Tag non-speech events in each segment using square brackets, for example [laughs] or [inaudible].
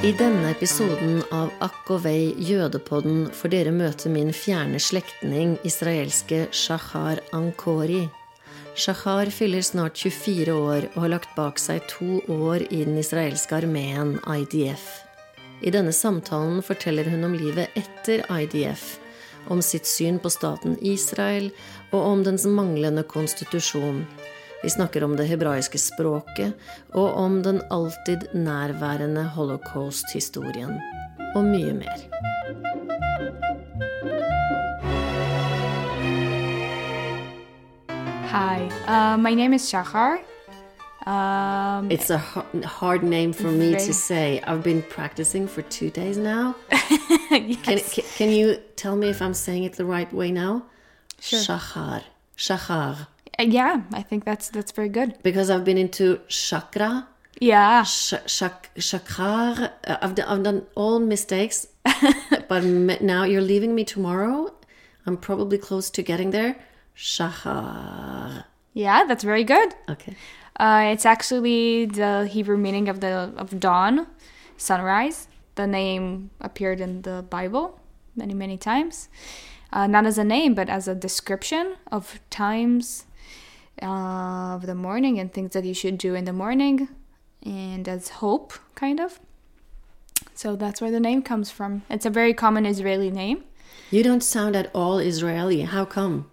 I denne episoden av Akk og Vei jødepodden får dere møte min fjerne slektning, israelske Shahar Ankori. Shahar fyller snart 24 år og har lagt bak seg to år i den israelske armeen IDF. I denne samtalen forteller hun om livet etter IDF, om sitt syn på staten Israel og om dens manglende konstitusjon. Vi snakker om det hebraiske språket og om den alltid nærværende holocaust-historien. Og mye mer. Hi, uh, my name is Shachar. Um, It's a hard name for me Very- to say. I've been practicing for two days now. [laughs] yes. Can, can, can you tell me if I'm saying it the right way now? Sure. Shachar. Shachar. Uh, yeah, I think that's that's very good. Because I've been into chakra, Yeah, sh- shak- shakar. Uh, I've, done, I've done all mistakes, [laughs] but m- now you're leaving me tomorrow. I'm probably close to getting there. Shachar. yeah, that's very good. Okay. Uh, it's actually the Hebrew meaning of the of dawn, sunrise. The name appeared in the Bible many many times, uh, not as a name but as a description of times uh, of the morning and things that you should do in the morning, and as hope kind of. So that's where the name comes from. It's a very common Israeli name. You don't sound at all Israeli. How come?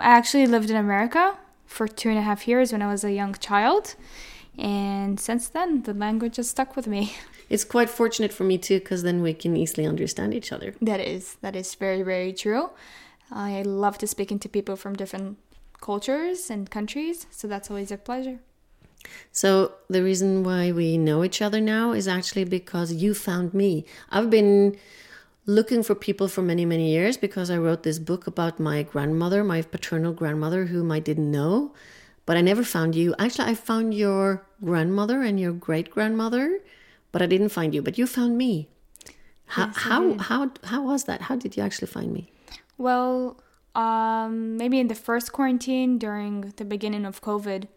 I actually lived in America for two and a half years when I was a young child. And since then, the language has stuck with me. [laughs] It's quite fortunate for me too, because then we can easily understand each other. That is, that is very, very true. I love to speaking to people from different cultures and countries, so that's always a pleasure. So the reason why we know each other now is actually because you found me. I've been looking for people for many, many years because I wrote this book about my grandmother, my paternal grandmother, whom I didn't know, but I never found you. Actually, I found your grandmother and your great grandmother, but I didn't find you. But you found me. How how how how was that? How did you actually find me? Well, um, maybe in the first quarantine during the beginning of COVID,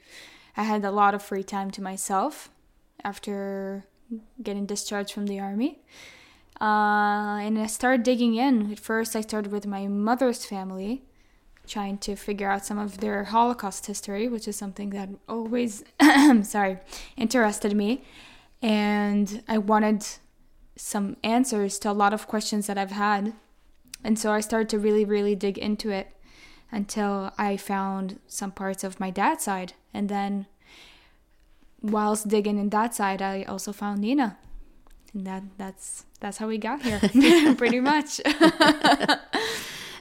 I had a lot of free time to myself after getting discharged from the army. Uh, and I started digging in. At first, I started with my mother's family, trying to figure out some of their Holocaust history, which is something that always, [coughs] sorry, interested me. And I wanted some answers to a lot of questions that I've had and so I started to really, really dig into it until I found some parts of my dad's side. And then, whilst digging in that side, I also found Nina. And that that's that's how we got here, [laughs] [laughs] pretty much. [laughs]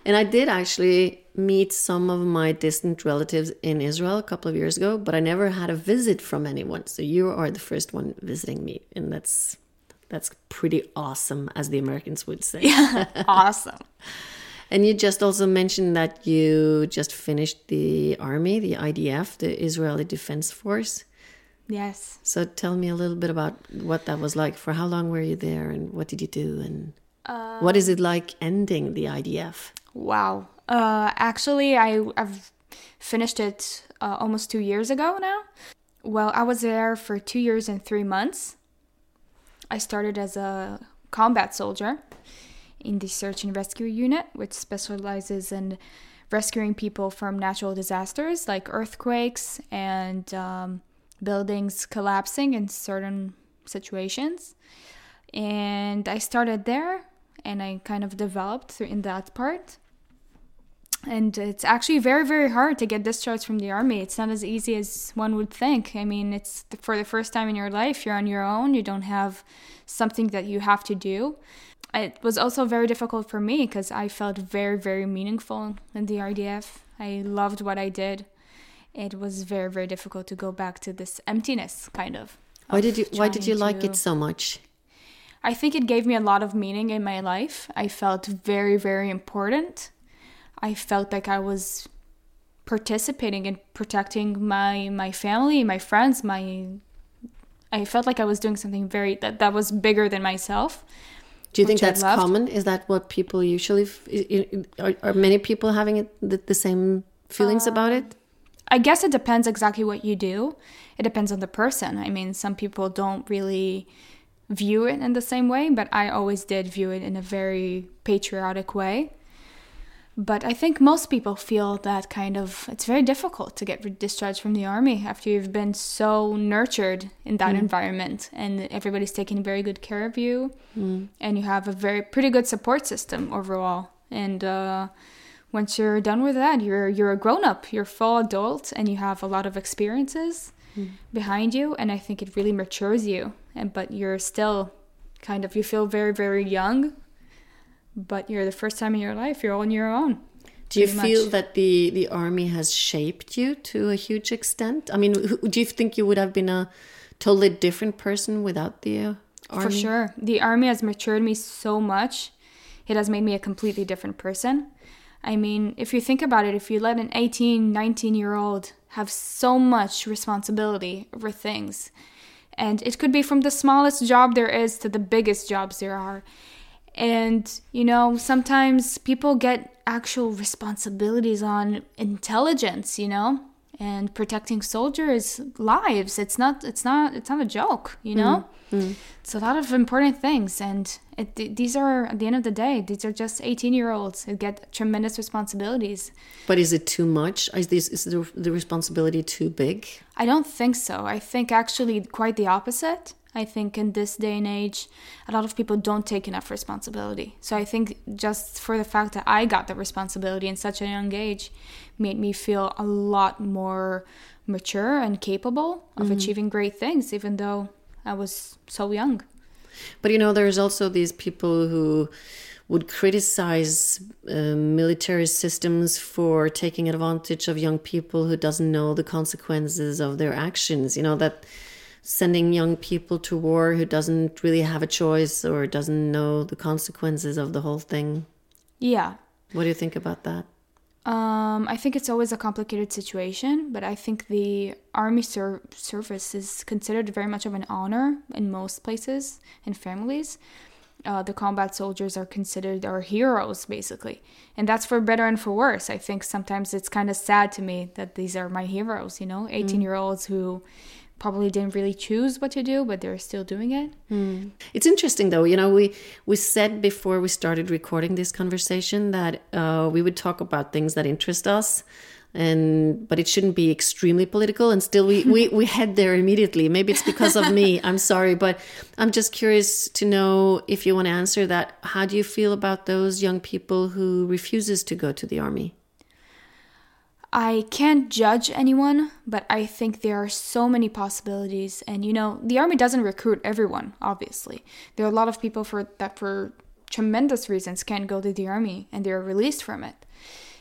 And I did actually meet some of my distant relatives in Israel a couple of years ago, but I never had a visit from anyone. So you are the first one visiting me, and that's that's pretty awesome, as the Americans would say. [laughs] awesome. And you just also mentioned that you just finished the army, the IDF, the Israeli Defense Force. Yes. So tell me a little bit about what that was like. For how long were you there, and what did you do, and what is it like ending the IDF? Wow. Uh, actually, I, I've finished it uh, almost two years ago now. Well, I was there for two years and three months. I started as a combat soldier in the search and rescue unit, which specializes in rescuing people from natural disasters like earthquakes and um, buildings collapsing in certain situations. And I started there and I kind of developed in that part. And it's actually very, very hard to get discharged from the army. It's not as easy as one would think. I mean, it's the, for the first time in your life, you're on your own, you don't have something that you have to do. It was also very difficult for me because I felt very, very meaningful in the IDF. I loved what I did. It was very, very difficult to go back to this emptiness, kind of. Why did you Why did you like to- it so much? I think it gave me a lot of meaning in my life. I felt very, very important. I felt like I was participating in protecting my my family, my friends, my I felt like I was doing something very that, that was bigger than myself. Do you think that's common? Is that what people usually f- i- i- are, are many people having it, the, the same feelings um, about it? I guess it depends exactly what you do. It depends on the person. I mean, some people don't really view it in the same way, but I always did view it in a very patriotic way. But I think most people feel that kind of it's very difficult to get discharged from the army after you've been so nurtured in that mm. environment and everybody's taking very good care of you mm. and you have a very pretty good support system overall. And uh, once you're done with that, you're you're a grown up, you're full adult, and you have a lot of experiences mm. behind you. And I think it really matures you. And but you're still kind of you feel very very young but you're the first time in your life you're on your own do you feel much. that the the army has shaped you to a huge extent? I mean do you think you would have been a totally different person without the uh, army? for sure. The army has matured me so much it has made me a completely different person. I mean if you think about it if you let an 18 19 year old have so much responsibility over things and it could be from the smallest job there is to the biggest jobs there are and, you know, sometimes people get actual responsibilities on intelligence, you know, and protecting soldiers' lives. It's not it's not it's not a joke, you know? Mm-hmm. It's a lot of important things and it, these are at the end of the day, these are just 18-year-olds who get tremendous responsibilities. But is it too much? Is this is the, the responsibility too big? I don't think so. I think actually quite the opposite. I think in this day and age, a lot of people don't take enough responsibility. So I think just for the fact that I got the responsibility in such a young age made me feel a lot more mature and capable of mm-hmm. achieving great things, even though I was so young. But you know, there's also these people who would criticize uh, military systems for taking advantage of young people who doesn't know the consequences of their actions you know that sending young people to war who doesn't really have a choice or doesn't know the consequences of the whole thing. Yeah. What do you think about that? Um, I think it's always a complicated situation, but I think the army ser- service is considered very much of an honor in most places and families. Uh, the combat soldiers are considered our heroes, basically. And that's for better and for worse. I think sometimes it's kind of sad to me that these are my heroes, you know, 18 year olds who probably didn't really choose what to do, but they're still doing it. Mm. It's interesting, though. You know, we we said before we started recording this conversation that uh, we would talk about things that interest us, and but it shouldn't be extremely political. And still, we [laughs] we we head there immediately. Maybe it's because of me. [laughs] I'm sorry, but I'm just curious to know if you want to answer that. How do you feel about those young people who refuses to go to the army? I can't judge anyone, but I think there are so many possibilities. And you know, the army doesn't recruit everyone, obviously. There are a lot of people for that for tremendous reasons can't go to the army and they're released from it.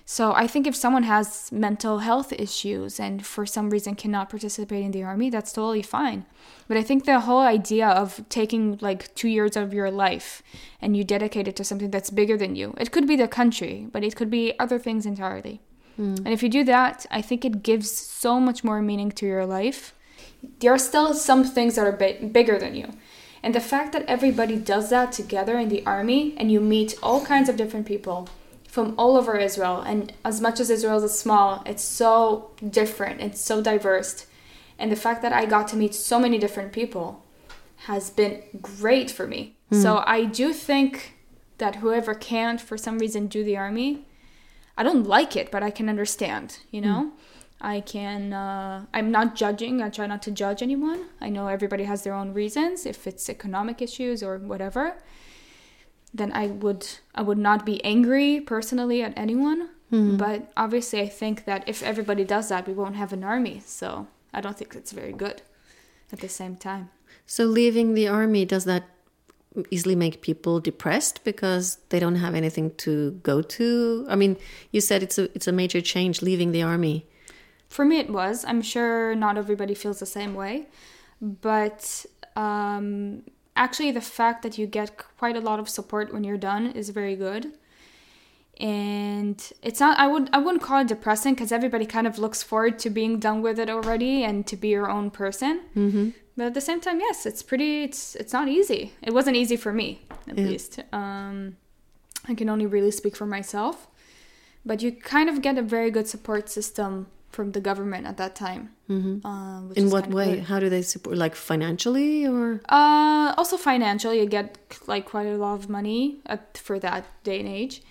So I think if someone has mental health issues and for some reason cannot participate in the army, that's totally fine. But I think the whole idea of taking like two years of your life and you dedicate it to something that's bigger than you, it could be the country, but it could be other things entirely. Mm. And if you do that, I think it gives so much more meaning to your life. There are still some things that are bit bigger than you. And the fact that everybody does that together in the army and you meet all kinds of different people from all over Israel, and as much as Israel is small, it's so different, it's so diverse. And the fact that I got to meet so many different people has been great for me. Mm. So I do think that whoever can't, for some reason, do the army, I don't like it, but I can understand, you know? Mm. I can, uh, I'm not judging. I try not to judge anyone. I know everybody has their own reasons, if it's economic issues or whatever. Then I would, I would not be angry personally at anyone. Mm. But obviously, I think that if everybody does that, we won't have an army. So I don't think it's very good at the same time. So leaving the army, does that easily make people depressed because they don't have anything to go to. I mean, you said it's a it's a major change leaving the army. For me, it was. I'm sure not everybody feels the same way, but um, actually, the fact that you get quite a lot of support when you're done is very good. And it's not. I would. I wouldn't call it depressing because everybody kind of looks forward to being done with it already and to be your own person. Mm-hmm but at the same time yes it's pretty it's it's not easy it wasn't easy for me at yeah. least um, i can only really speak for myself but you kind of get a very good support system from the government at that time. Mm-hmm. Uh, which In what way? How do they support? Like financially or? Uh, also financially, you get like quite a lot of money at, for that day and age,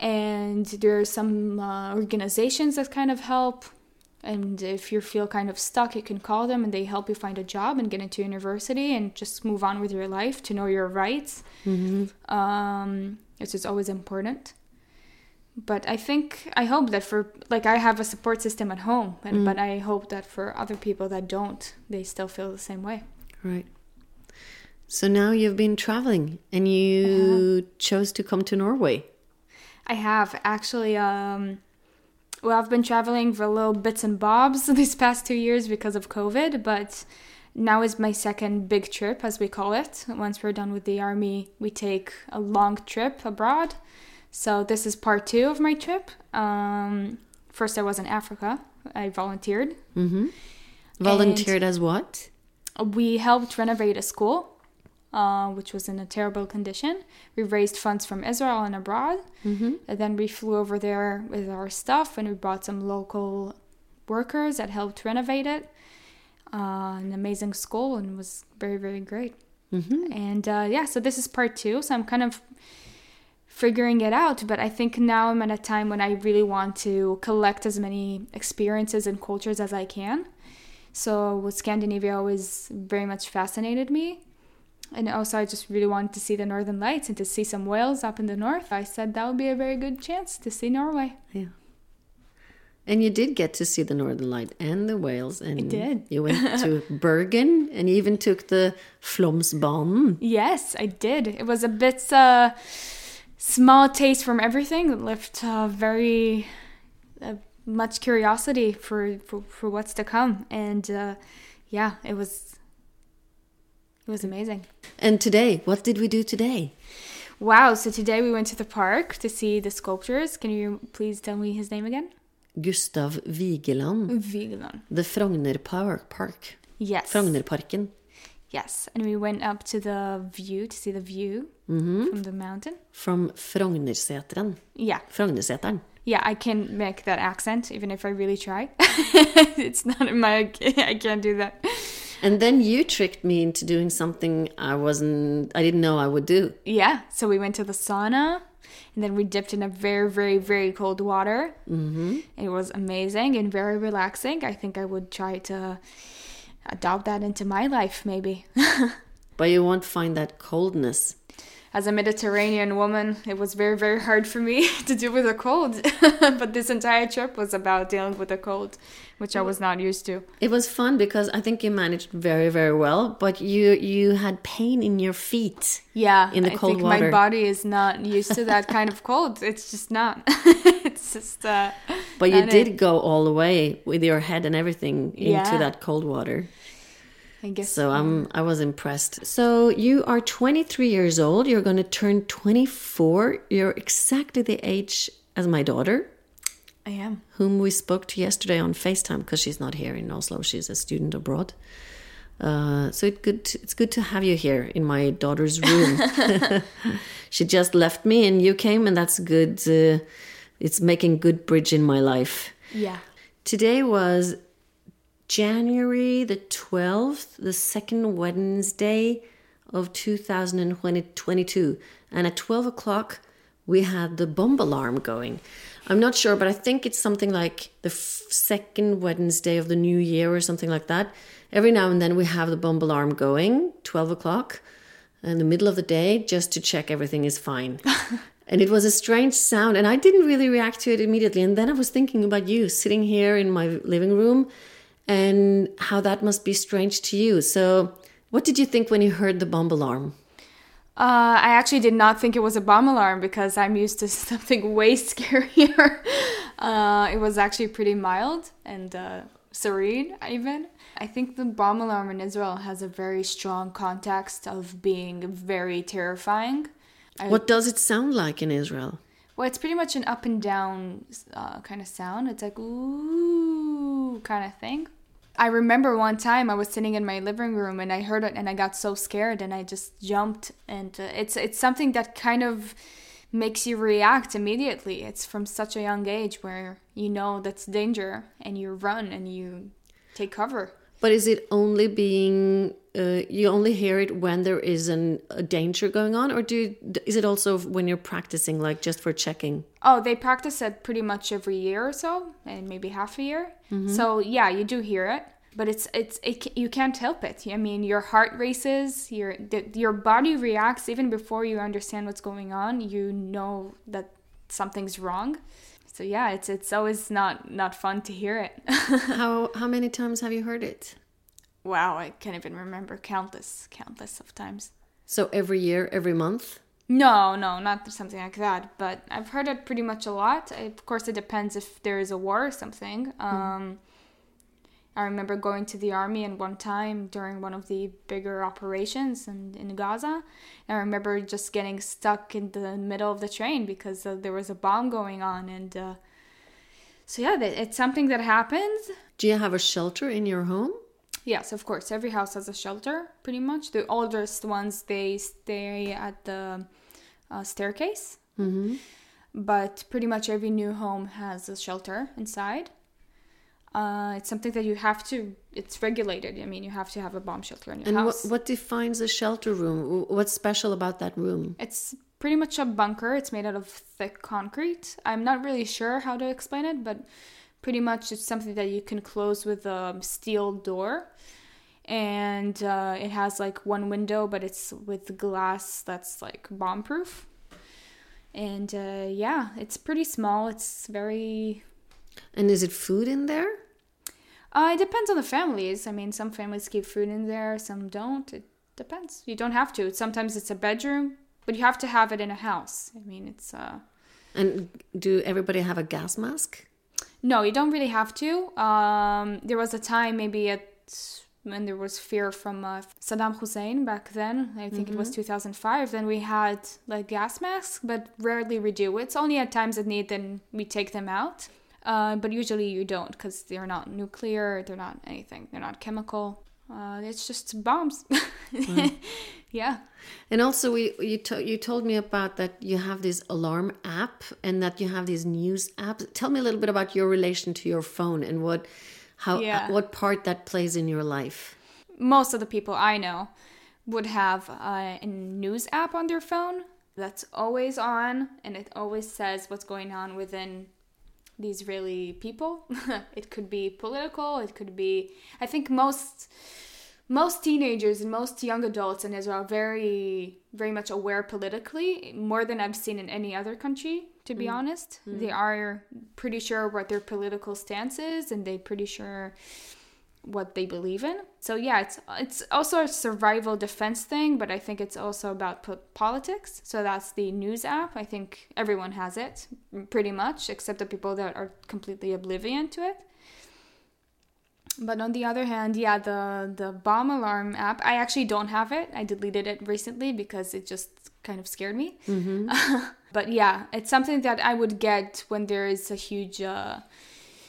and there are some uh, organizations that kind of help. And if you feel kind of stuck, you can call them, and they help you find a job and get into university and just move on with your life to know your rights. Um, which is always important. But I think I hope that for like I have a support system at home, and, but I hope that for other people that don't, they still feel the same way. Right. So now you've been traveling and you chose to come to Norway. I have actually. Um, well, I've been traveling for little bits and bobs [laughs] these past two years because of COVID, but now is my second big trip, as we call it. Once we're done with the army, we take a long trip abroad. So this is part two of my trip. Um, first, I was in Africa. I volunteered. Mm-hmm. Volunteered as what? We helped renovate a school, uh, which was in a terrible condition. We raised funds from Israel and abroad. Mm-hmm. And then we flew over there with our stuff and we brought some local workers that helped renovate it. Uh, an amazing school and was very, very great. Mm-hmm. And uh, yeah, so this is part two. So I'm kind of figuring it out. But I think now I'm at a time when I really want to collect as many experiences and cultures as I can. So Scandinavia always very much fascinated me. And also I just really wanted to see the northern lights and to see some whales up in the north. I said that would be a very good chance to see Norway. Yeah. And you did get to see the Northern Light and the whales. And I did. You went [laughs] to Bergen and even took the Flåmsbanen. Yes, I did. It was a bit uh, small taste from everything that left uh, very uh, much curiosity for, for, for what's to come. And uh, yeah, it was it was amazing. And today, what did we do today? Wow, so today we went to the park to see the sculptures. Can you please tell me his name again? Gustav Vigeland, Vigeland. the Frogner Park. Park. Yes. Frognerparken. Yes, and we went up to the view to see the view mm-hmm. from the mountain. From Frognerseteren. Yeah, Frognerseteren. yeah, I can make that accent even if I really try. [laughs] it's not in my. [laughs] I can't do that. And then you tricked me into doing something I wasn't, I didn't know I would do. Yeah, so we went to the sauna, and then we dipped in a very, very, very cold water. Mm-hmm. It was amazing and very relaxing. I think I would try to adopt that into my life, maybe. [laughs] But you won't find that coldness. As a Mediterranean woman, it was very, very hard for me [laughs] to deal with a cold. [laughs] but this entire trip was about dealing with a cold, which I was not used to. It was fun because I think you managed very, very well, but you you had pain in your feet. Yeah, In the I cold think water. my body is not used to that kind of cold. [laughs] It's just not. it's just. Uh, But you did it. go all the way with your head and everything into Yeah. that cold water. I guess. So I'm I was impressed. So you are 23 years old. You're going to turn 24. You're exactly the age as my daughter, I am. whom we spoke to yesterday on FaceTime because she's not here in Oslo. She's a student abroad. Uh, so it good it's good to have you here in my daughter's room. [laughs] [laughs] she just left me and you came, and that's good. Uh, it's making good bridge in my life. Yeah. Today was January the 12th, the second Wednesday of 2022. And at 12 o'clock, we had the bomb alarm going. I'm not sure, but I think it's something like the f- second Wednesday of the new year or something like that. Every now and then we have the bomb alarm going, 12 o'clock in the middle of the day, just to check everything is fine. [laughs] and it was a strange sound, and I didn't really react to it immediately. And then I was thinking about you sitting here in my living room and how that must be strange to you. So, what did you think when you heard the bomb alarm? Uh, I actually did not think it was a bomb alarm because I'm used to [laughs] something way scarier. Uh, it was actually pretty mild and uh, serene, even. I think the bomb alarm in Israel has a very strong context of being very terrifying. I, What does it sound like in Israel? Well, it's pretty much an up and down uh, kind of sound. It's like ooh kind of thing. I remember one time I was sitting in my living room and I heard it and I got so scared and I just jumped and uh, it's it's something that kind of makes you react immediately. It's from such a young age where you know that's danger and you run and you take cover. But is it only being uh, you only hear it when there is an, a danger going on, or do you, is it also when you're practicing, like just for checking? Oh, they practice it pretty much every year or so, and maybe half a year. So yeah, you do hear it, but it's it's it, you can't help it. I mean, your heart races, your the, your body reacts even before you understand what's going on. You know that something's wrong. So yeah, it's it's always not not fun to hear it. [laughs] how how many times have you heard it? wow, I can't even remember countless countless of times. So every year, every month. No, no, not something like that. But I've heard it pretty much a lot. I, of course, it depends if there is a war or something. Um, I remember going to the army and one time during one of the bigger operations in, in Gaza. I remember just getting stuck in the middle of the train because uh, there was a bomb going on. And uh, so, yeah, it's something that happens. Do you have a shelter in your home? Yes, of course. Every house has a shelter, pretty much. The oldest ones they stay at the uh, staircase, Mm-hmm. but pretty much every new home has a shelter inside. Uh, it's something that you have to. It's regulated. I mean, you have to have a bomb shelter in your And what, house. what defines a shelter room? What's special about that room? It's pretty much a bunker. It's made out of thick concrete. I'm not really sure how to explain it, but pretty much it's something that you can close with a steel door. And uh, it has like one window, but it's with glass that's like bomb proof. And uh, yeah, it's pretty small. It's very. And is it food in there? Uh, it depends on the families. I mean, some families keep food in there, some don't. It depends. You don't have to. Sometimes it's a bedroom, but you have to have it in a house. I mean, it's. Uh, And do everybody have a gas mask? No, you don't really have to. Um, there was a time maybe at when there was fear from uh, Saddam Hussein back then. I think it was 2005. Then we had like gas masks, but rarely we do. It's only at times of need then we take them out. Uh, but usually you don't because they're not nuclear. They're not anything. They're not chemical. Uh, it's just bombs. [laughs] yeah. And also, we you to, you told me about that you have this alarm app and that you have these news apps. Tell me a little bit about your relation to your phone and what how Yeah. what part that plays in your life. most of the people I know would have uh, a news app on their phone that's always on and it always says what's going on within the Israeli people. [laughs] it could be political, it could be I think most most teenagers and most young adults in Israel are very very much aware politically, more than I've seen in any other country, to be mm. honest. Mm. They are pretty sure what their political stance is and they're pretty sure what they believe in. So yeah, it's it's also a survival defense thing, but I think it's also about po- politics. So that's the news app. I think everyone has it pretty much, except the people that are completely oblivion to it. But on the other hand, yeah, the the bomb alarm app, I actually don't have it. I deleted it recently because it just kind of scared me. [laughs] but yeah, it's something that I would get when there is a huge uh,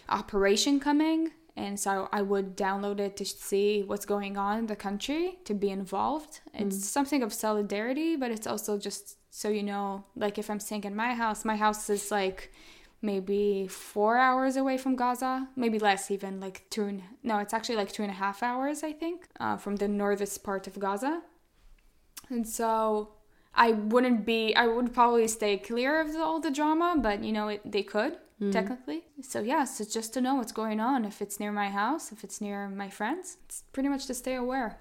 operation coming. And so I would download it to see what's going on in the country, to be involved. It's something of solidarity, but it's also just so you know, like if I'm staying in my house, my house is like maybe four hours away from Gaza, maybe less even, like two and no, it's actually like two and a half hours, I think, uh, from the northest part of Gaza. And so I wouldn't be, I would probably stay clear of the, all the drama, but you know, it, they could Mm. technically. So, yeah, so just to know what's going on, if it's near my house, if it's near my friends, it's pretty much to stay aware.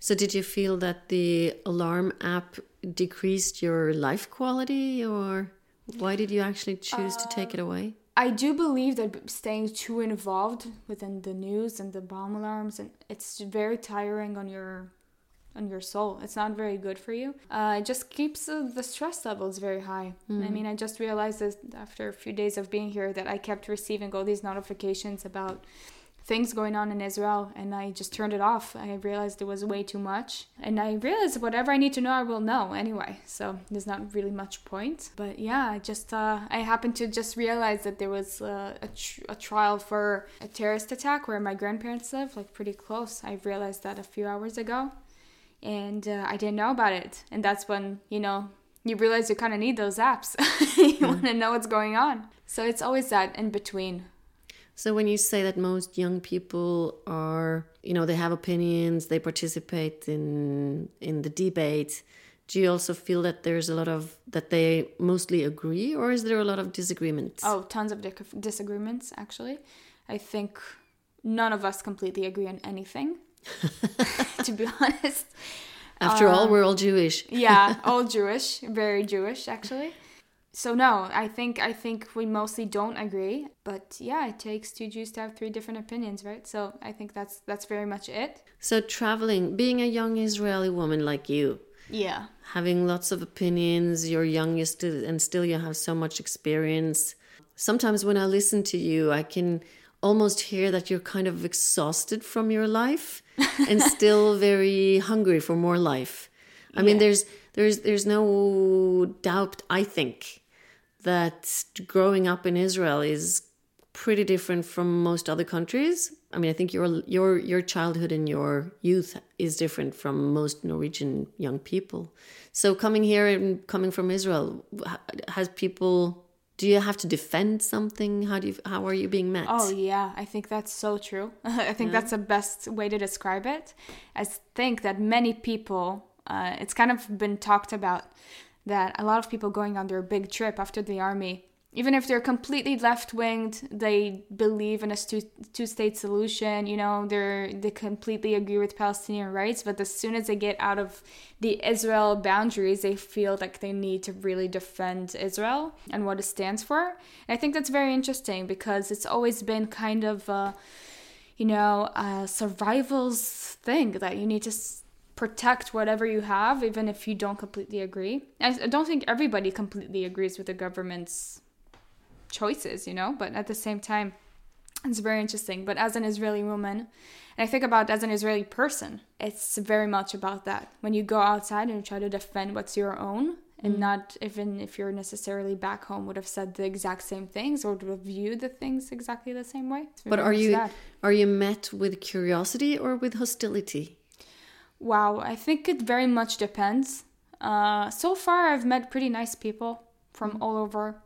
So, did you feel that the alarm app decreased your life quality, or why did you actually choose to take it um, away? I do believe that staying too involved within the news and the bomb alarms and it's very tiring on your on your soul. It's not very good for you. Uh, it just keeps uh, the stress levels very high. I mean, I just realized this after a few days of being here that I kept receiving all these notifications about things going on in Israel and I just turned it off. I realized it was way too much. And I realized whatever I need to know, I will know anyway. So there's not really much point. But yeah, I just, uh, I happened to just realize that there was uh, a, tr- a trial for a terrorist attack where my grandparents live, like pretty close. I realized that a few hours ago. And uh, I didn't know about it. And that's when, you know, you realize you kind of need those apps. [laughs] you want to know what's going on. So it's always that in between. So when you say that most young people are, you know, they have opinions, they participate in in the debate, do you also feel that there's a lot of that they mostly agree or is there a lot of disagreements? Oh, tons of di- disagreements actually. I think none of us completely agree on anything. [laughs] to be honest. After um, all, we're all Jewish. yeah, [laughs] all Jewish, very Jewish actually. So no i think i think we mostly don't agree but yeah it takes two jews to have three different opinions right? So i think that's that's very much it. So traveling being a young israeli woman like you yeah. having lots of opinions you're youngest and still you have so much experience. Sometimes when i listen to you i can almost hear that you're kind of exhausted from your life [laughs] and still very hungry for more life i yeah. mean there's there's there's no doubt i think that growing up in Israel is pretty different from most other countries. I mean, I think your your your childhood and your youth is different from most Norwegian young people. So coming here and coming from Israel, has people do you have to defend something? How do you how are you being met? Oh yeah, I think that's so true. [laughs] I think yeah. that's the best way to describe it. I think that many people uh, it's kind of been talked about that a lot of people going on their big trip after the army, even if they're completely left winged, they believe in a two two state solution. You know, they're they completely agree with Palestinian rights, but as soon as they get out of the Israel boundaries, they feel like they need to really defend Israel and what it stands for. And I think that's very interesting because it's always been kind of. Uh, you know, a survival's thing that you need to protect whatever you have, even if you don't completely agree. I don't think everybody completely agrees with the government's choices, you know, but at the same time, it's very interesting. But as an Israeli woman, and I think about as an Israeli person, it's very much about that. When you go outside and you try to defend what's your own, and mm. not even if you're necessarily back home would have said the exact same things or would have viewed the things exactly the same way. But are you that. are you met with curiosity or with hostility? Wow, I think it very much depends. Uh, so far, I've met pretty nice people from mm-hmm. all over.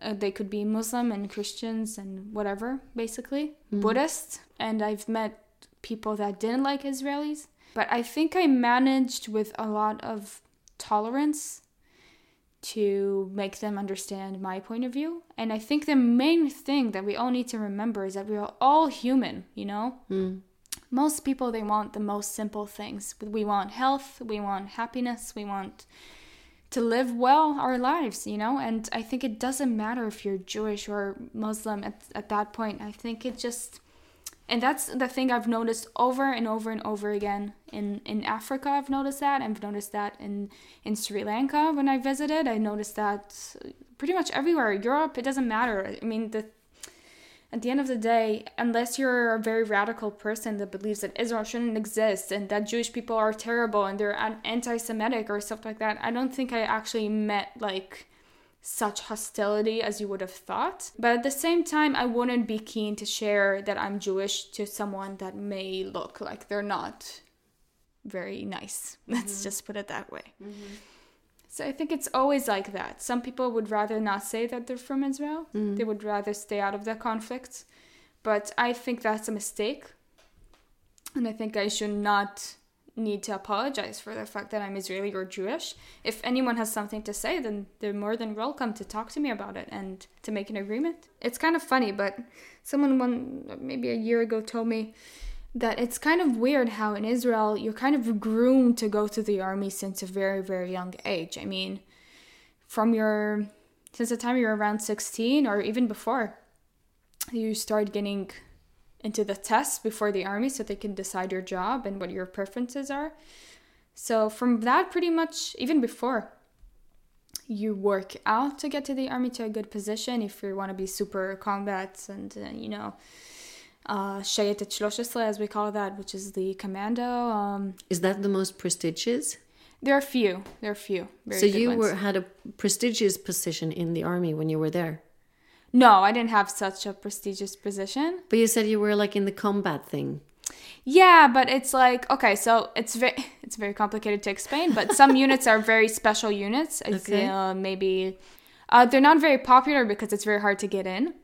Uh, they could be Muslim and Christians and whatever, basically, mm-hmm. Buddhist. And I've met people that didn't like Israelis. But I think I managed with a lot of tolerance to make them understand my point of view. And I think the main thing that we all need to remember is that we are all human, you know? Mm most people they want the most simple things we want health we want happiness we want to live well our lives you know? And i think it doesn't matter if you're jewish or muslim at, at that point. I think it just and that's the thing i've noticed over and over and over again in in africa i've noticed that. I've noticed that in in sri lanka when i visited. I noticed that pretty much everywhere europe it doesn't matter. I mean the at the end of the day, unless you're a very radical person that believes that Israel shouldn't exist and that Jewish people are terrible and they're anti Semitic or stuff like that, I don't think I actually met like such hostility as you would have thought. But at the same time, I wouldn't be keen to share that I'm Jewish to someone that may look like they're not very nice. [laughs] Mm-hmm. Let's just put it that way. Mm-hmm. So I think it's always like that. Some people would rather not say that they're from Israel. Mm. They would rather stay out of the conflicts. But I think that's a mistake. And I think I should not need to apologize for the fact that I'm Israeli or Jewish. If anyone has something to say, then they're more than welcome to talk to me about it and to make an agreement. It's kind of funny, but someone one maybe a year ago told me that it's kind of weird how in Israel you're kind of groomed to go to the army since a very very young age. I mean, from your since the time you're around 16 or even before, you start getting into the tests before the army so they can decide your job and what your preferences are. So from that pretty much even before you work out to get to the army to a good position if you want to be super combat and uh, you know uh, Shayetet 13, as we call that, which is the commando. Um, is that the most prestigious? There are few. There are few. so you ones. were had a prestigious position in the army when you were there. No, I didn't have such a prestigious position. But you said you were like in the combat thing. Yeah, but it's like okay, so it's very [laughs] it's very complicated to explain. But some [laughs] units are very special units. It's, Okay. uh, maybe uh, they're not very popular because it's very hard to get in.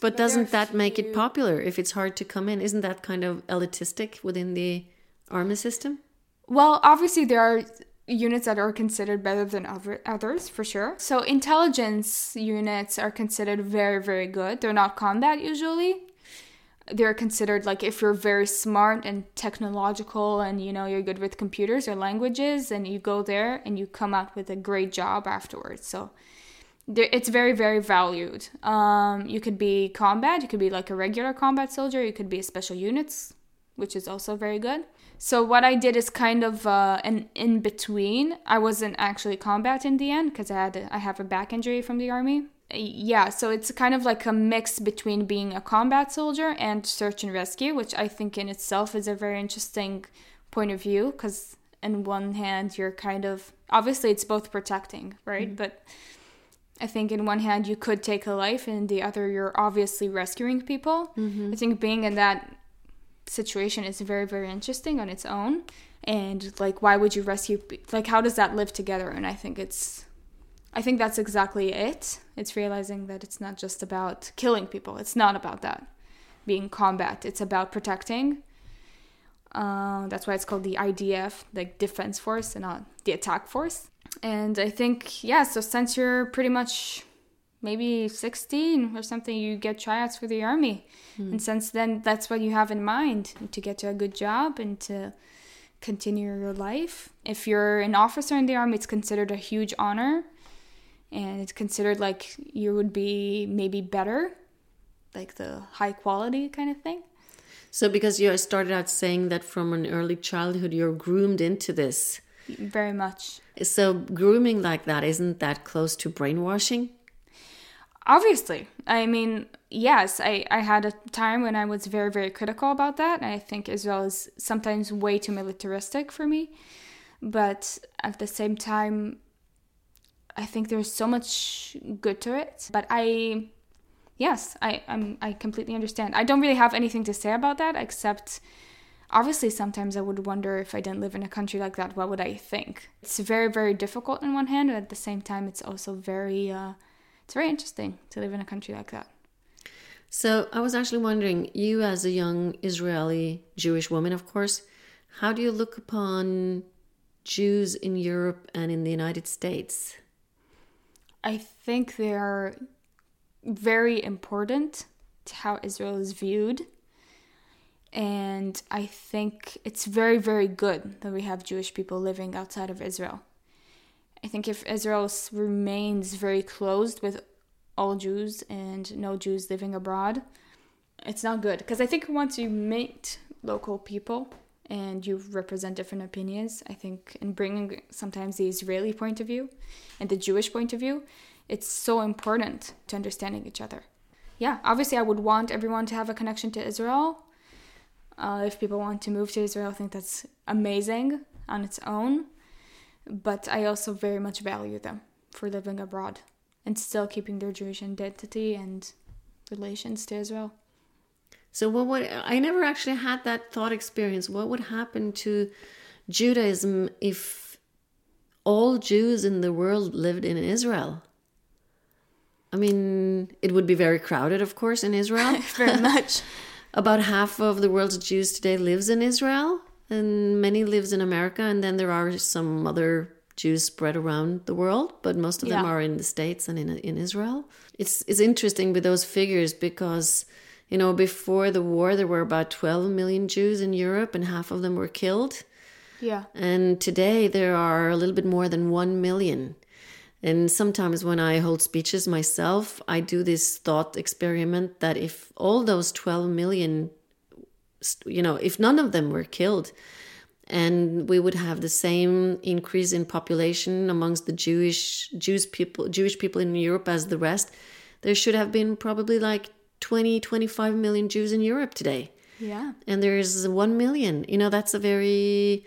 But doesn't that make it popular if it's hard to come in? Isn't that kind of elitistic within the army system? Well, obviously there are units that are considered better than other others for sure. So intelligence units are considered very very good. They're not combat usually. They're considered like if you're very smart and technological and you know you're good with computers or languages and you go there and you come out with a great job afterwards. So it's very very valued. Um, you could be combat, you could be like a regular combat soldier, you could be a special units, which is also very good. So what I did is kind of uh, an in between. I wasn't actually combat in the end because I had I have a back injury from the army. Yeah, so it's kind of like a mix between being a combat soldier and search and rescue, which I think in itself is a very interesting point of view because in one hand you're kind of obviously it's both protecting, right? But I think in one hand you could take a life, and the other you're obviously rescuing people. I think being in that situation is very very interesting on its own. And like why would you rescue like how does that live together? And i think it's i think that's exactly it. It's realizing that it's not just about killing people. It's not about that being combat. It's about protecting. Uh, that's why it's called the idf like defense force and not the attack force and i think yeah so since you're pretty much maybe 16 or something you get tryouts for the army. Hmm. And since then that's what you have in mind to get to a good job and to continue your life. If you're an officer in the army it's considered a huge honor. And it's considered like you would be maybe better like the high quality kind of thing. So, because you started out saying that from an early childhood you're groomed into this. Very much. So, grooming like that, isn't that close to brainwashing? obviously. I mean yes I, I had a time when i was very very critical about that and i think israel is sometimes way too militaristic for me. But at the same time i think there's so much good to it. But i yes i I'm, i completely understand. I don't really have anything to say about that except obviously sometimes i would wonder if i didn't live in a country like that what would i think it's very very difficult on one hand but at the same time it's also very uh, it's very interesting to live in a country like that So, I was actually wondering, you as a young Israeli Jewish woman, of course, how do you look upon Jews in Europe and in the United States? I think they are very important to how Israel is viewed. And I think it's very, very good that we have Jewish people living outside of Israel. I think if Israel remains very closed with all Jews and no Jews living abroad, it's not good. Because I think once you meet local people and you represent different opinions, I think in bringing sometimes the Israeli point of view and the Jewish point of view, it's so important to understanding each other. Yeah, obviously, I would want everyone to have a connection to Israel. Uh, if people want to move to Israel, I think that's amazing on its own. But I also very much value them for living abroad and still keeping their Jewish identity and relations to Israel. So, what would I never actually had that thought experience? What would happen to Judaism if all Jews in the world lived in Israel? I mean, it would be very crowded, of course, in Israel. [laughs] Very much. [laughs] About half of the world's Jews today lives in Israel, and many lives in America, and then there are some other Jews spread around the world, but most of them are in the States and in in Israel. It's it's interesting with those figures because you know before the war there were about 12 million Jews in Europe, and half of them were killed. Yeah. And today there are a little bit more than 1 million. And sometimes when I hold speeches myself, I do this thought experiment that if all those 12 million, you know, if none of them were killed, and we would have the same increase in population amongst the Jewish Jewish people Jewish people in Europe as the rest, there should have been probably like 20 25 million Jews in Europe today. Yeah. and there's 1 million. You know that's a very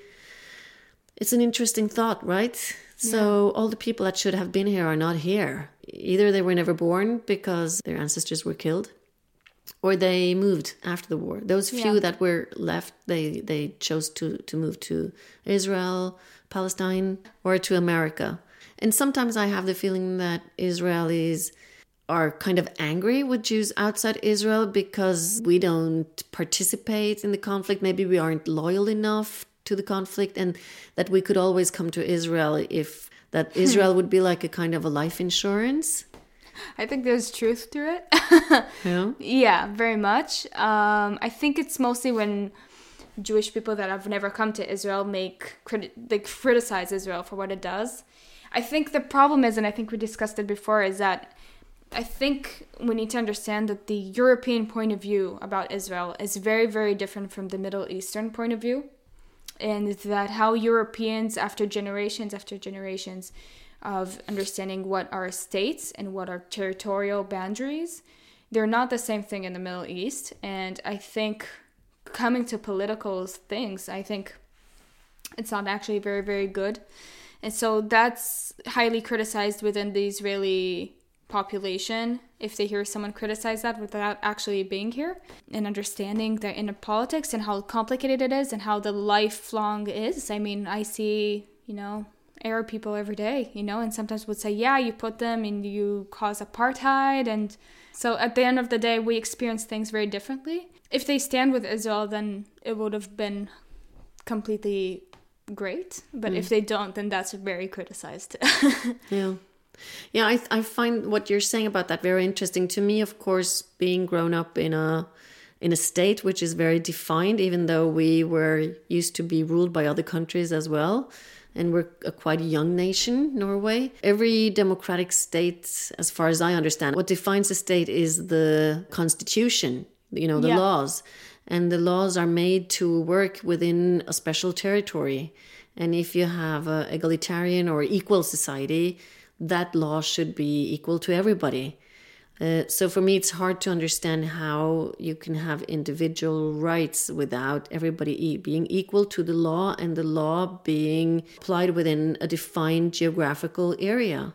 it's an interesting thought right so all the people that should have been here are not here either they were never born because their ancestors were killed or they moved after the war. Those few Yeah. that were left, they they chose to to move to Israel, Palestine, or to America. And sometimes I have the feeling that Israelis are kind of angry with Jews outside Israel because we don't participate in the conflict. Maybe we aren't loyal enough to the conflict, and that we could always come to Israel if that Israel would be like a kind of a life insurance. I think there's truth to it. [laughs] Yeah. Yeah, very much. Um, I think it's mostly when Jewish people that have never come to Israel make criti- they criticize Israel for what it does. I think the problem is, and I think we discussed it before, is that I think we need to understand that the European point of view about Israel is very, very different from the Middle Eastern point of view. And that how Europeans, after generations after generations of understanding what are states and what are territorial boundaries, they're not the same thing in the Middle East. And I think coming to political things, I think it's not actually very, very good. And so that's highly criticized within the Israeli population if they hear someone criticize that without actually being here and understanding the inner politics and how complicated it is and how the lifelong is. I mean, I see, you know, Arab people every day, you know, and sometimes would say, yeah, you put them and you cause apartheid. And so at the end of the day, we experience things very differently. If they stand with Israel, then it would have been completely great. But if mm. they don't, then that's very criticized. [laughs] Yeah. Yeah, I, I find what you're saying about that very interesting. To me, of course, being grown up in a in a state which is very defined, even though we were used to be ruled by other countries as well, and we're a quite young nation, Norway. Every democratic state, as far as I understand, what defines a state is the constitution, you know, the Yeah. laws. And the laws are made to work within a special territory. And if you have a egalitarian or equal society, that law should be equal to everybody. Uh, so for me, it's hard to understand how you can have individual rights without everybody being equal to the law and the law being applied within a defined geographical area.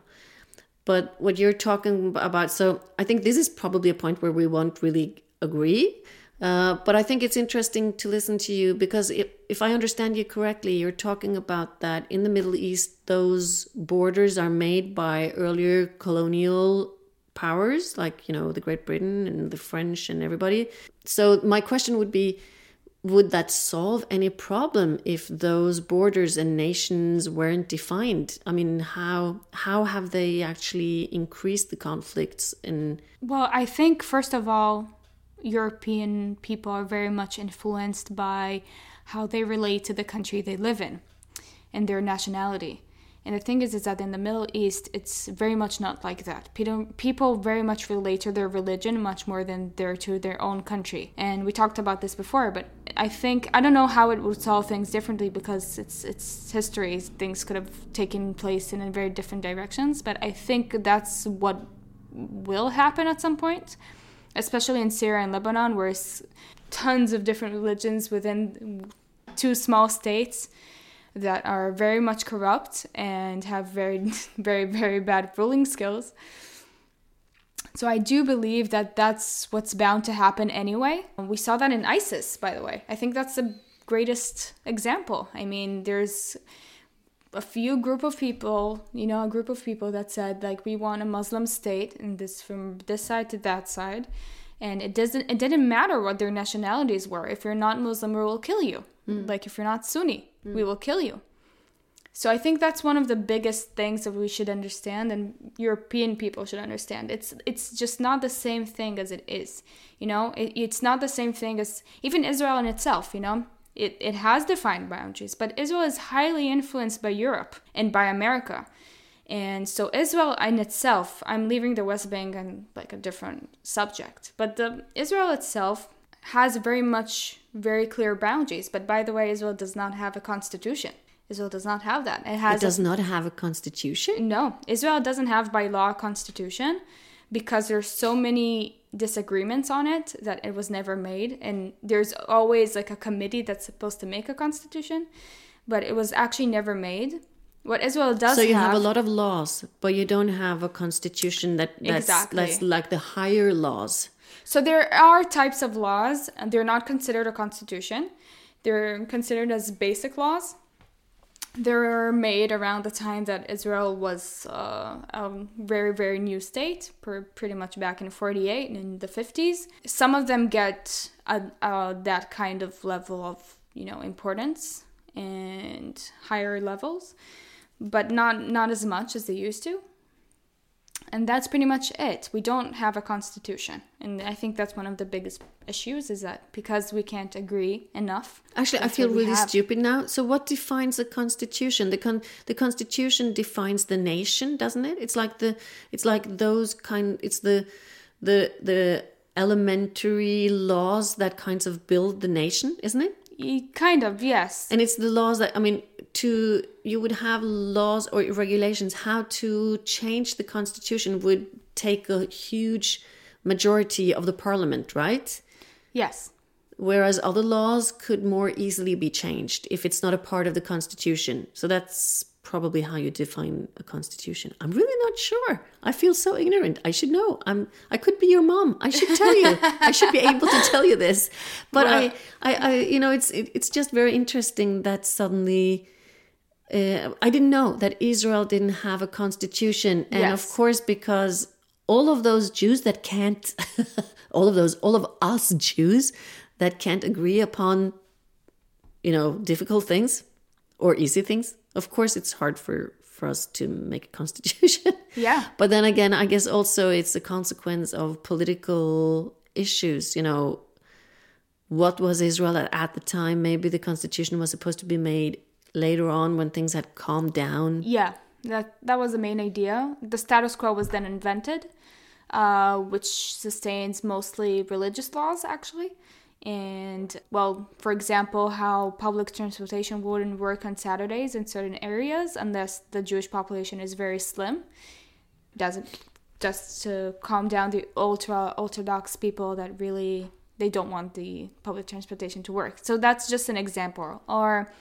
But what you're talking about, so I think this is probably a point where we won't really agree. Uh, but I think it's interesting to listen to you because if, if I understand you correctly, you're talking about that in the Middle East, those borders are made by earlier colonial powers, like, you know, the Great Britain and the French and everybody. So my question would be would that solve any problem if those borders and nations weren't defined? I mean, how how have they actually increased the conflicts in Well, I think first of all, European people are very much influenced by how they relate to the country they live in and their nationality. And the thing is, is that in the Middle East, it's very much not like that. People, very much relate to their religion much more than they're to their own country. And we talked about this before, but I think I don't know how it would solve things differently because it's it's history. Things could have taken place in very different directions. But I think that's what will happen at some point, especially in Syria and Lebanon, where it's tons of different religions within two small states that are very much corrupt and have very, [laughs] very, very bad ruling skills. So I do believe that that's what's bound to happen anyway. We saw that in ISIS, by the way. I think that's the greatest example. I mean, there's a few group of people, you know, a group of people that said like we want a Muslim state and this from this side to that side. And it doesn't it didn't matter what their nationalities were. If you're not Muslim, we will kill you. Hmm. Like if you're not Sunni, hmm. we will kill you. So I think that's one of the biggest things that we should understand and European people should understand. It's it's just not the same thing as it is. You know, it, it's not the same thing as even Israel in itself, you know. It, it has defined boundaries, but Israel is highly influenced by Europe and by America. And so Israel in itself, I'm leaving the West Bank and like a different subject, but the Israel itself has very much very clear boundaries. But by the way, Israel does not have a constitution. Israel does not have that. It has. it does not have a constitution? no, Israel doesn't have by law a constitution because there's so many disagreements on it that it was never made and there's always like a committee that's supposed to make a constitution, but it was actually never made. What Israel does So you have, have a lot of laws, but you don't have a constitution that that's, Exactly. that's like the higher laws. So there are types of laws, and they're not considered a constitution. They're considered as basic laws. They're made around the time that Israel was uh, a very, very new state, pretty much back in 48 and in the 50s. Some of them get a, that kind of level of, you know, importance and higher levels, but not not as much as they used to and that's pretty much it. We don't have a constitution. And i think that's one of the biggest issues is that because we can't agree enough actually i feel really have. stupid now. So what defines a constitution? The con the constitution defines the nation doesn't it? It's like the it's like those kind it's the the the elementary laws that kinds of build the nation isn't it Kind of, yes. And it's the laws that I mean to you would have laws or regulations how to change the constitution would take a huge majority of the parliament, right? Yes. Whereas other laws could more easily be changed if it's not a part of the constitution. So that's probably how you define a constitution. I'm really not sure. I feel so ignorant. I should know. I'm. I could be your mom. I should tell you. I should be able to tell you this. But well, I, I, I, you know, it's it, it's just very interesting that suddenly. Uh, I didn't know that Israel didn't have a constitution, and yes. of course, because all of those Jews that can't, [laughs] all of those, all of us Jews that can't agree upon, you know, difficult things or easy things, of course it's hard for for us to make a constitution. [laughs] Yeah. But then again i guess also it's a consequence of political issues you know. What was israel at, at the time? Maybe the constitution was supposed to be made later on when things had calmed down. Yeah that that was the main idea. The status quo was then invented uh, which sustains mostly religious laws actually and well for example how public transportation wouldn't work on saturdays in certain areas unless the jewish population is very slim. Doesn't just to calm down the ultra orthodox people that really they don't want the public transportation to work. So that's just an example. Or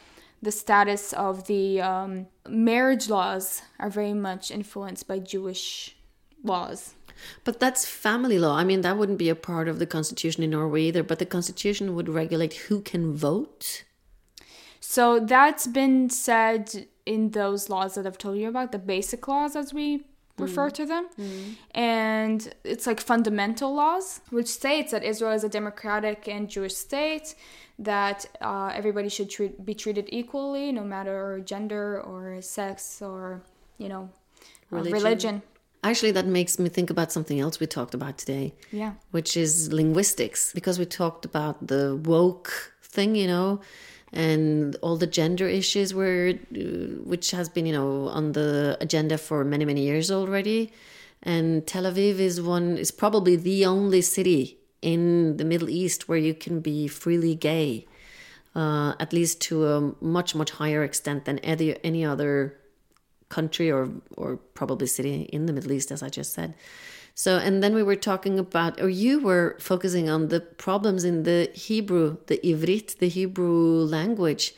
the status of the um, marriage laws are very much influenced by jewish laws but that's family law. I mean, that wouldn't be a part of the constitution in Norway either, but the constitution would regulate who can vote. So that's been said in those laws that I've told you about, the basic laws as we refer mm. to them. Mm. And it's like fundamental laws, which states that Israel is a democratic and Jewish state, that uh, everybody should treat, be treated equally, no matter gender or sex or, you know, religion. Uh, religion. Actually, that makes me think about something else we talked about today. Yeah. Which is linguistics. Because we talked about the woke thing, you know, and all the gender issues were, which has been, you know, on the agenda for many, many years already. And Tel Aviv is one, is probably the only city in the Middle East where you can be freely gay. Uh, at least to a much much higher extent than any any other country or or probably city in the Middle East, as I just said. So, and then we were talking about, or you were focusing on the problems in the Hebrew, the Ivrit, the Hebrew language,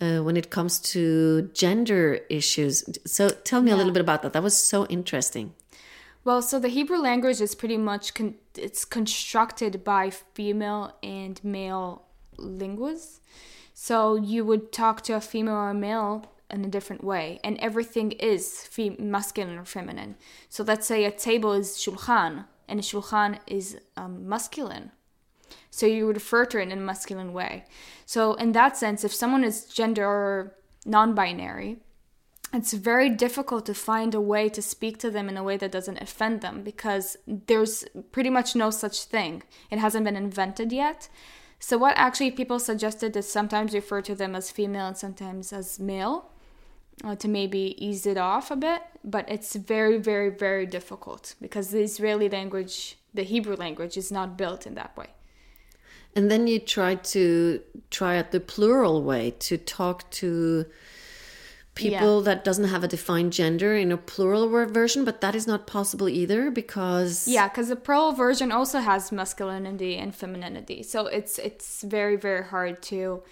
uh, when it comes to gender issues. So, tell me yeah. a little bit about that. That was so interesting. Well, so the Hebrew language is pretty much con- it's constructed by female and male linguists. So you would talk to a female or a male in a different way and everything is fem- masculine or feminine. So let's say a table is shulchan and a shulchan is um, masculine. So you would refer to it in a masculine way. So in that sense if someone is gender non-binary it's very difficult to find a way to speak to them in a way that doesn't offend them because there's pretty much no such thing. It hasn't been invented yet. So what actually people suggested is sometimes refer to them as female and sometimes as male Uh, to maybe ease it off a bit, but it's very, very, very difficult because the Israeli language, the Hebrew language, is not built in that way. And then you try to try at the plural way to talk to people yeah. that doesn't have a defined gender in a plural version, but that is not possible either because yeah, because the plural version also has masculinity and femininity, so it's it's very very hard to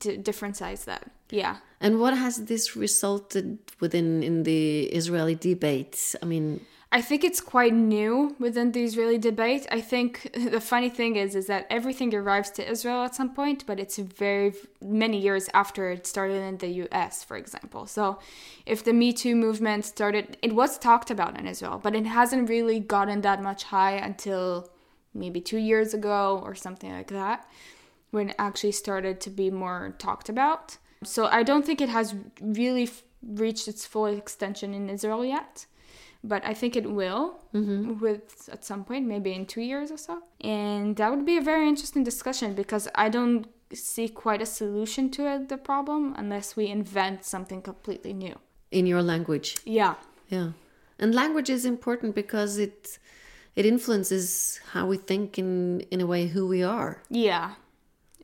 d- differentize that. Yeah. And what has this resulted within in the Israeli debates? I mean, I think it's quite new within the Israeli debate. I think [laughs] the funny thing is is that everything arrives to Israel at some point, but it's very many years after it started in the US, for example. So if the Me Too movement started it was talked about in Israel, but it hasn't really gotten that much high until maybe 2 years ago or something like that when it actually started to be more talked about. So I don't think it has really reached its full extension in Israel yet but I think it will mm-hmm. with at some point, maybe in two years or so. And that would be a very interesting discussion because I don't see quite a solution to it, the problem unless we invent something completely new in your language. Yeah, yeah, and language is important because it it influences how we think in in a way who we are. Yeah,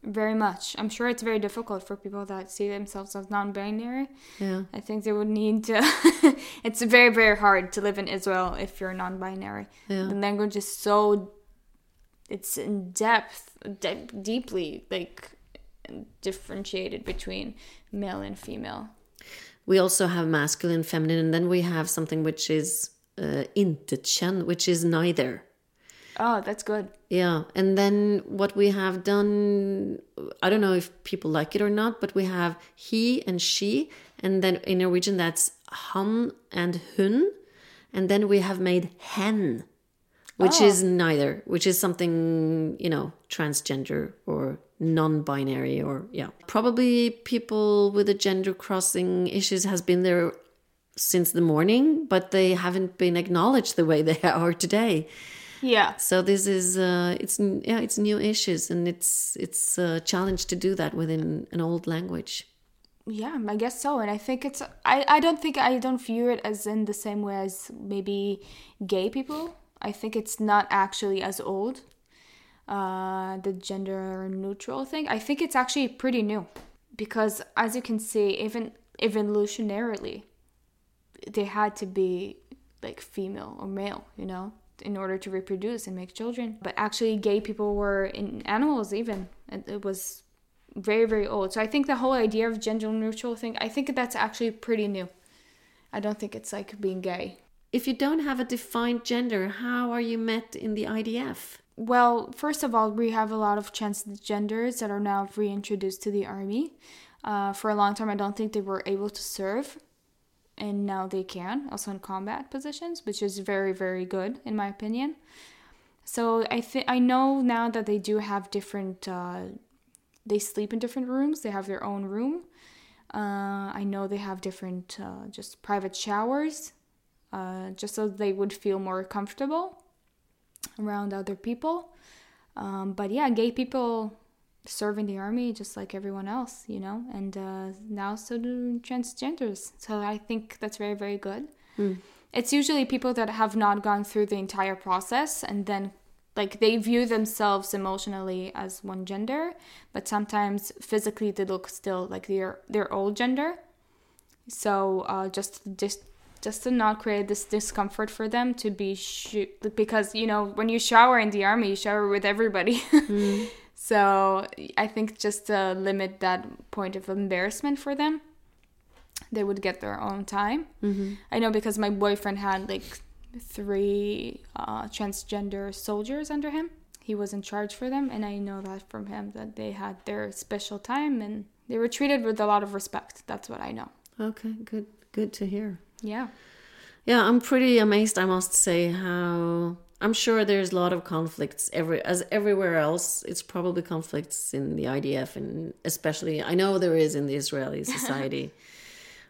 very much. I'm sure it's very difficult for people that see themselves as non-binary. Yeah. I think they would need to. [laughs] it's very very hard to live in Israel if you're non-binary. Yeah. The language is so. It's in depth, de- deeply like differentiated between male and female. We also have masculine, feminine, and then we have something which is uh, intetkjønn, which is neither. Oh, that's good. Yeah. And then what we have done, I don't know if people like it or not, but we have he and she. And then in Norwegian, that's han and hun. And then we have made hen, which oh. is neither, which is something, you know, transgender or non binary or, yeah. Probably people with the gender crossing issues has been there since the morning, but they haven't been acknowledged the way they [laughs] are today. Yeah. So this is uh, it's yeah it's new issues and it's it's a challenge to do that within an old language. Yeah, I guess so. And I think it's I I don't think I don't view it as in the same way as maybe gay people. I think it's not actually as old. Uh, the gender neutral thing. I think it's actually pretty new because as you can see, even evolutionarily, they had to be like female or male. You know in order to reproduce and make children. But actually, gay people were in animals even. And it was very, very old. So I think the whole idea of gender neutral thing, I think that's actually pretty new. I don't think it's like being gay. If you don't have a defined gender, how are you met in the IDF? Well, first of all, we have a lot of transgenders that are now reintroduced to the army. Uh, for a long time, I don't think they were able to serve and now they can also in combat positions, which is very very good in my opinion. So I think I know now that they do have different. Uh, they sleep in different rooms. They have their own room. Uh, I know they have different uh, just private showers, uh, just so they would feel more comfortable around other people. Um, but yeah, gay people serve in the army just like everyone else, you know, and uh, now so do transgenders. So I think that's very, very good. Mm. It's usually people that have not gone through the entire process and then like they view themselves emotionally as one gender, but sometimes physically they look still like their their old gender. So uh, just just just to not create this discomfort for them to be sh- because you know when you shower in the army you shower with everybody [laughs] mm. So I think just to limit that point of embarrassment for them, they would get their own time. Mm-hmm. I know because my boyfriend had like three uh, transgender soldiers under him. He was in charge for them, and I know that from him that they had their special time and they were treated with a lot of respect. That's what I know. Okay, good, good to hear. Yeah. Yeah, I'm pretty amazed, I must say, how I'm sure there's a lot of conflicts every as everywhere else. It's probably conflicts in the IDF and especially I know there is in the Israeli [laughs] society.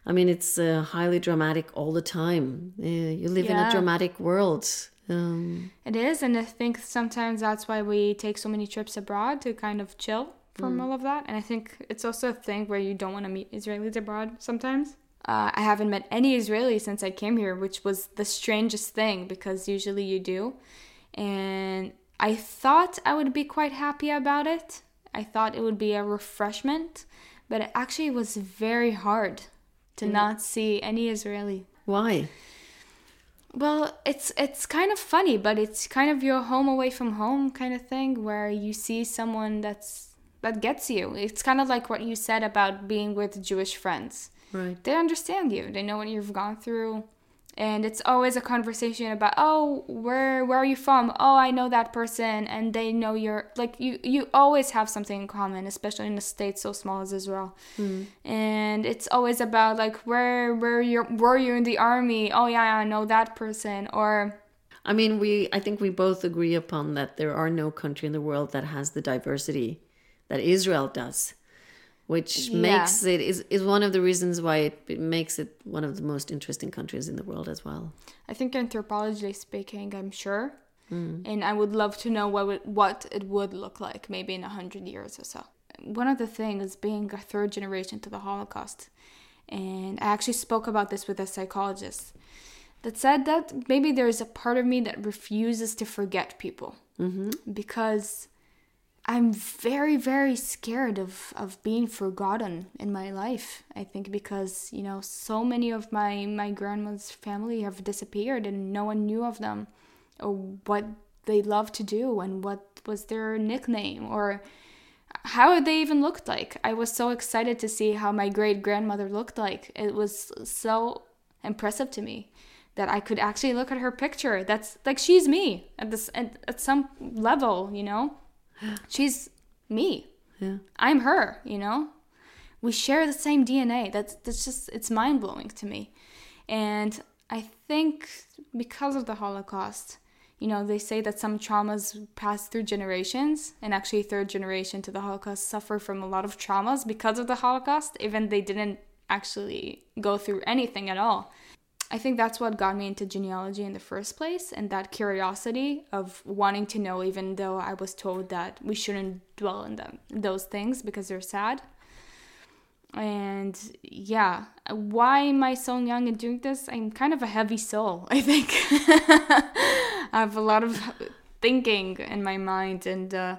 I mean, it's uh, highly dramatic all the time. Uh, you live yeah. in a dramatic world. Um, it is, and I think sometimes that's why we take so many trips abroad to kind of chill from mm. all of that. And I think it's also a thing where you don't want to meet Israelis abroad sometimes. Uh, I haven't met any Israeli since I came here, which was the strangest thing because usually you do. And I thought I would be quite happy about it. I thought it would be a refreshment, but it actually was very hard to mm. not see any Israeli. Why? Well, it's it's kind of funny, but it's kind of your home away from home kind of thing where you see someone that's that gets you. It's kind of like what you said about being with Jewish friends Right. They understand you. They know what you've gone through. and it's always a conversation about oh where where are you from oh i know that person and they know you're like you you always have something in common especially in a state so small as israel mm. and it's always about like where where you were you in the army oh yeah i know that person or i mean we i think we both agree upon that there are no country in the world that has the diversity that israel does which yeah. makes it is, is one of the reasons why it, it, makes it one of the most interesting countries in the world as well. I think anthropologically speaking, I'm sure, mm. and I would love to know what it, what it would look like maybe in a hundred years or so. One of the things being a third generation to the Holocaust, and I actually spoke about this with a psychologist that said that maybe there is a part of me that refuses to forget people mm-hmm. because I'm very, very scared of, of being forgotten in my life. I think because, you know, so many of my, my grandma's family have disappeared and no one knew of them or what they loved to do and what was their nickname or how they even looked like. I was so excited to see how my great grandmother looked like. It was so impressive to me that I could actually look at her picture. That's like she's me at this at, at some level, you know she's me. Yeah. I'm her, you know? We share the same DNA. That's that's just it's mind-blowing to me. And I think because of the Holocaust, you know, they say that some traumas pass through generations, and actually, third generation to the Holocaust suffer from a lot of traumas because of the Holocaust, even they didn't actually go through anything at all. I think that's what got me into genealogy in the first place, and that curiosity of wanting to know, even though I was told that we shouldn't dwell in them those things because they're sad. And yeah, why am I so young and doing this? I'm kind of a heavy soul, [laughs] I think. I have a lot of thinking in my mind, and uh,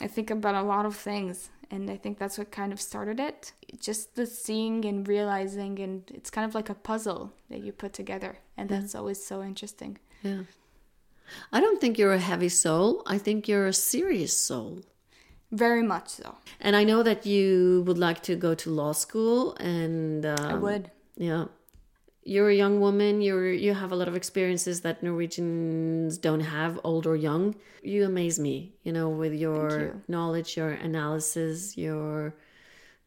I think about a lot of things and I think that's what kind of started it. Just the seeing and realizing, and it's kind of like a puzzle that you put together, and yeah. that's always so interesting. Yeah. I don't think you're a heavy soul. I think you're a serious soul. Very much so. And I know that you would like to go to law school, and um, I would. Yeah you're a young woman you're you have a lot of experiences that norwegians don't have old or young. You amaze me you know with your you. knowledge your analysis your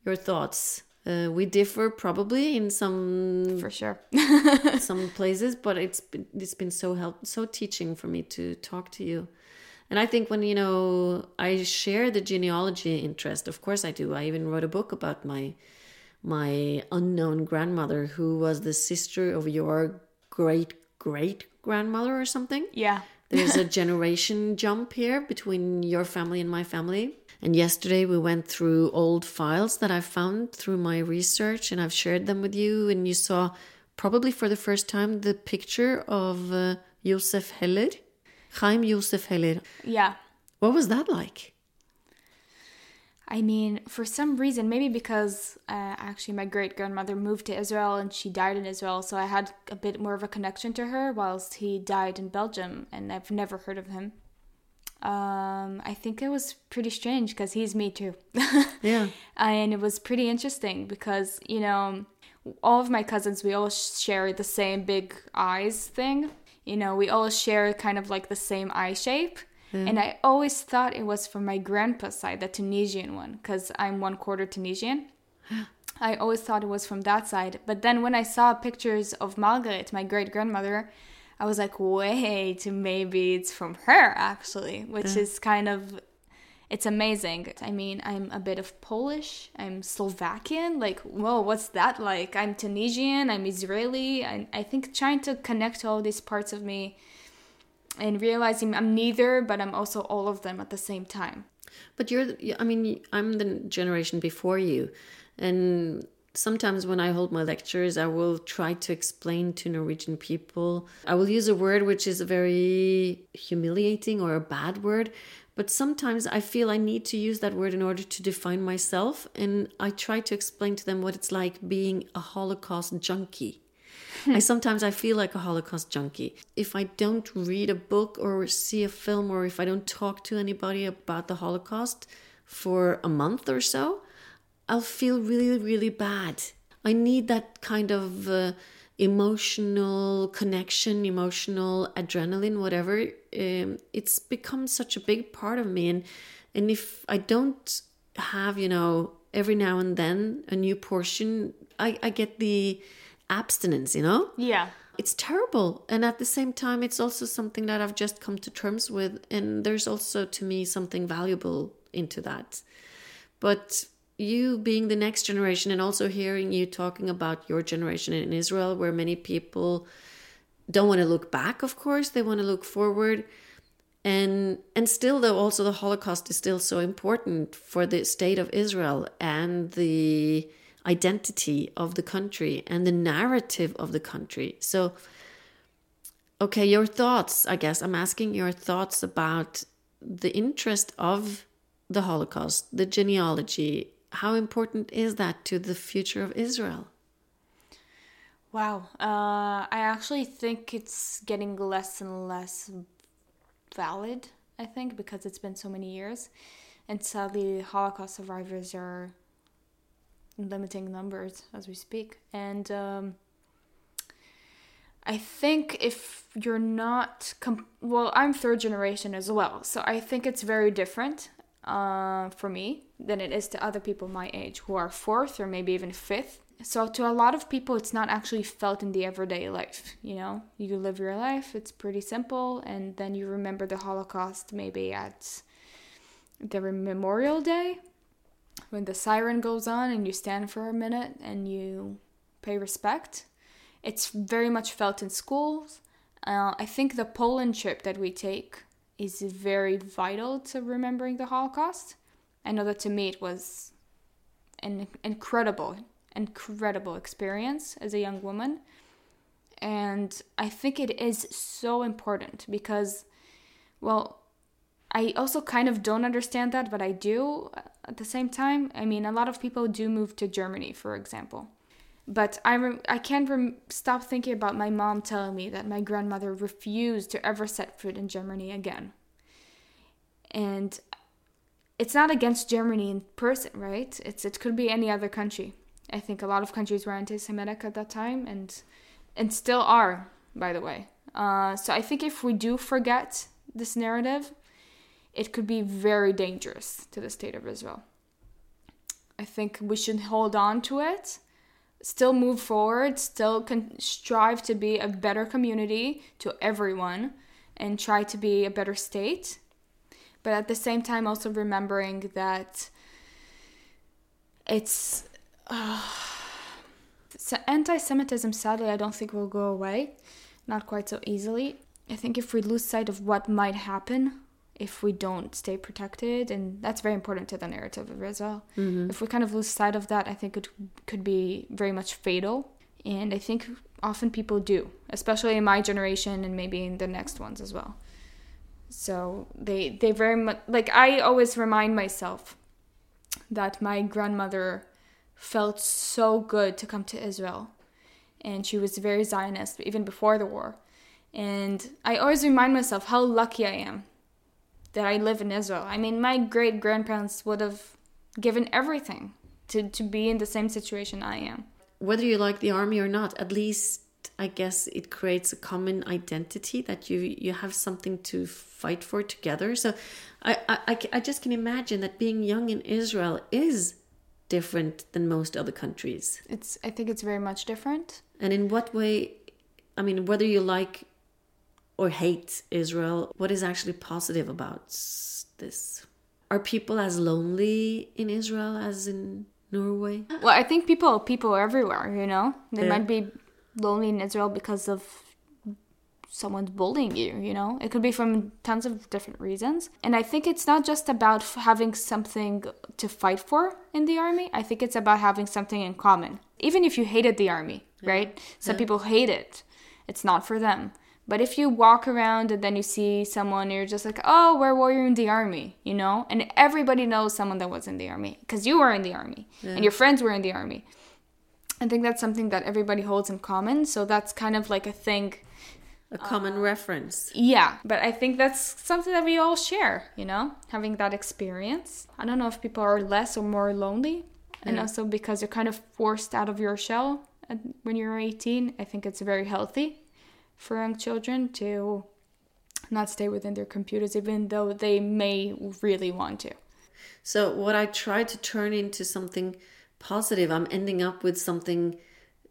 your thoughts. Uh, we differ probably in some for sure. [laughs] [laughs] some places but it's been, it's been so help so teaching for me to talk to you. And i think when you know i share the genealogy interest of course i do. I even wrote a book about my my unknown grandmother who was the sister of your great great grandmother or something. Yeah. There's a [laughs] generation jump here between your family and my family. And yesterday we went through old files that I found through my research and I've shared them with you. And you saw probably for the first time the picture of uh, Josef Heller, Chaim Josef Heller. Yeah. What was that like? I mean, for some reason, maybe because uh, actually my great grandmother moved to Israel and she died in Israel, so I had a bit more of a connection to her, whilst he died in Belgium, and I've never heard of him. Um, I think it was pretty strange because he's me too. [laughs] yeah. And it was pretty interesting because, you know, all of my cousins, we all share the same big eyes thing. You know, we all share kind of like the same eye shape. Mm. And I always thought it was from my grandpa's side, the Tunisian one, because I'm one quarter Tunisian. [gasps] I always thought it was from that side. But then when I saw pictures of Margaret, my great grandmother, I was like, wait, maybe it's from her actually, which is kind of it's amazing. I mean, I'm a bit of Polish, I'm Slovakian. Like, whoa, what's that like? I'm Tunisian, I'm Israeli. And I think trying to connect all these parts of me and realizing I'm neither, but I'm also all of them at the same time. But you're, I mean, I'm the generation before you. And sometimes when I hold my lectures, I will try to explain to Norwegian people. I will use a word which is a very humiliating or a bad word. But sometimes I feel I need to use that word in order to define myself. And I try to explain to them what it's like being a Holocaust junkie. [laughs] I [laughs] sometimes I feel like a Holocaust junkie. If I don't read a book or see a film or if I don't talk to anybody about the Holocaust for a month or so, I'll feel really really bad. I need that kind of uh, emotional connection, emotional adrenaline, whatever. Um, it's become such a big part of me, and and if I don't have, you know, every now and then a new portion, I I get the abstinence, you know. Yeah. It's terrible, and at the same time, it's also something that I've just come to terms with, and there's also to me something valuable into that. But you being the next generation and also hearing you talking about your generation in Israel, where many people don't want to look back, of course, they want to look forward. And and still though also the Holocaust is still so important for the state of Israel and the identity of the country and the narrative of the country. So okay, your thoughts, I guess I'm asking your thoughts about the interest of the Holocaust, the genealogy, how important is that to the future of Israel? Wow. Uh, I actually think it's getting less and less valid, I think, because it's been so many years. And sadly, Holocaust survivors are limiting numbers as we speak. And um, I think if you're not, com- well, I'm third generation as well. So I think it's very different uh, for me than it is to other people my age who are fourth or maybe even fifth. So to a lot of people, it's not actually felt in the everyday life. You know, you live your life; it's pretty simple, and then you remember the Holocaust maybe at the Memorial Day when the siren goes on and you stand for a minute and you pay respect. It's very much felt in schools. Uh, I think the Poland trip that we take is very vital to remembering the Holocaust. I know that to me it was an incredible, incredible experience as a young woman. And I think it is so important because, well, I also kind of don't understand that, but I do at the same time. I mean, a lot of people do move to Germany, for example. But I, rem- I can't rem- stop thinking about my mom telling me that my grandmother refused to ever set foot in Germany again. And it's not against Germany in person, right? It's it could be any other country. I think a lot of countries were anti-Semitic at that time, and and still are, by the way. Uh, so I think if we do forget this narrative, it could be very dangerous to the state of Israel. I think we should hold on to it still move forward, still con- strive to be a better community to everyone and try to be a better state. But at the same time, also remembering that it's. Uh, anti Semitism, sadly, I don't think will go away. Not quite so easily. I think if we lose sight of what might happen if we don't stay protected and that's very important to the narrative of Israel. Mm-hmm. If we kind of lose sight of that, I think it could be very much fatal. And I think often people do, especially in my generation and maybe in the next ones as well. So they they very much like I always remind myself that my grandmother felt so good to come to Israel and she was very Zionist even before the war. And I always remind myself how lucky I am that I live in Israel. I mean, my great grandparents would have given everything to, to be in the same situation I am. Whether you like the army or not, at least I guess it creates a common identity that you you have something to fight for together. So I, I, I just can imagine that being young in Israel is different than most other countries. It's I think it's very much different. And in what way I mean whether you like or hate Israel. What is actually positive about this? Are people as lonely in Israel as in Norway? Well, I think people people everywhere, you know. They yeah. might be lonely in Israel because of someone's bullying you, you know? It could be from tons of different reasons. And I think it's not just about having something to fight for in the army. I think it's about having something in common. Even if you hated the army, yeah. right? Some yeah. people hate it. It's not for them. But if you walk around and then you see someone, you're just like, oh, where were you in the army? You know? And everybody knows someone that was in the army because you were in the army yeah. and your friends were in the army. I think that's something that everybody holds in common. So that's kind of like a thing. A common uh, reference. Yeah, but I think that's something that we all share, you know, having that experience. I don't know if people are less or more lonely. Yeah. And also because you're kind of forced out of your shell when you're 18. I think it's very healthy for young children to not stay within their computers, even though they may really want to. So what I try to turn into something positive, I'm ending up with something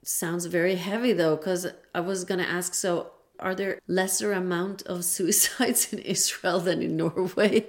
sounds very heavy though, because I was gonna ask. So are there lesser amount of [laughs] suicides in Israel than in Norway?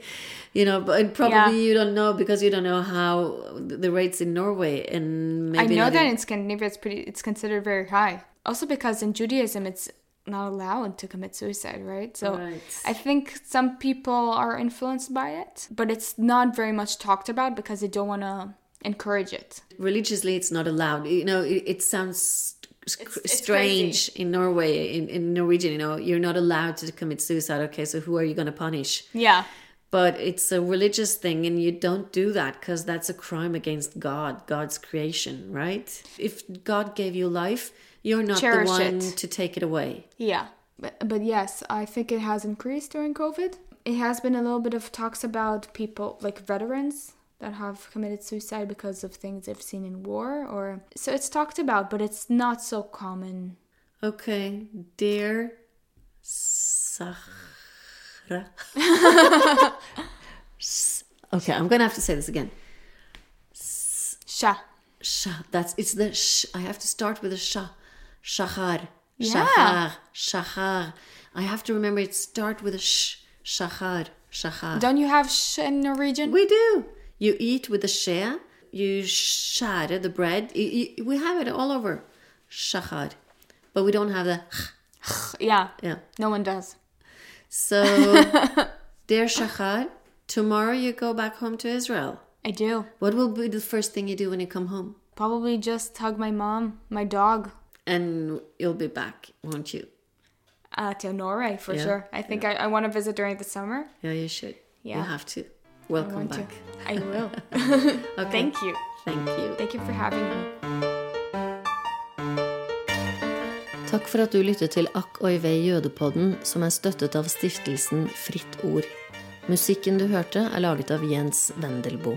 You know, but probably Yeah. you don't know because you don't know how the rates in Norway and maybe I know that in Scandinavia it's pretty it's considered very high. Also because in Judaism it's not allowed to commit suicide, right? So Right. I think some people are influenced by it, but it's not very much talked about because they don't want to encourage it. religiously it's not allowed you know it, it sounds It's- it's strange in norway in, in norwegian you know you're not allowed to commit suicide okay so who are you going to punish Yeah. but it's a religious thing and you don't do that because that's a crime against god god's creation right if god gave you life you're not Cherish the one it. to take it away Yeah. But, but yes, I think it has increased during COVID. It has been a little bit of talks about people like veterans that have committed suicide because of things they've seen in war or so it's talked about, but it's not so common. okay dear Sahra. [laughs] Okay i'm gonna have to say this again Sha. Sha. That's it's the sh. I have to start with a sha. Shachar. Yeah. Shachar. Shachar. I have to remember it start with a sh. Shachar. Shachar. Don't you have sh in Norwegian? We do. You eat with a share. You share the bread. We have it all over. Shachar. But we don't have the yeah. yeah. No one does. So [laughs] dear Shachar, tomorrow you go back home to Israel. I do. What will be the first thing you do when you come home? Probably just hug my mom, my dog, And you'll be back, won't you? uh, to Norway for Yeah, sure. I think I, I want to visit during the summer. Yeah, you should. Yeah. You have to. Welcome want back. to. I will. [laughs] [laughs] Okay. Thank you. Thank you. Thank you for having me. Takk for at du lyttet til Akk Oy Vey jødepodden, som er støttet av stiftelsen Fritt Ord. Musikken du hørte, er laget av Jens Wendelboe.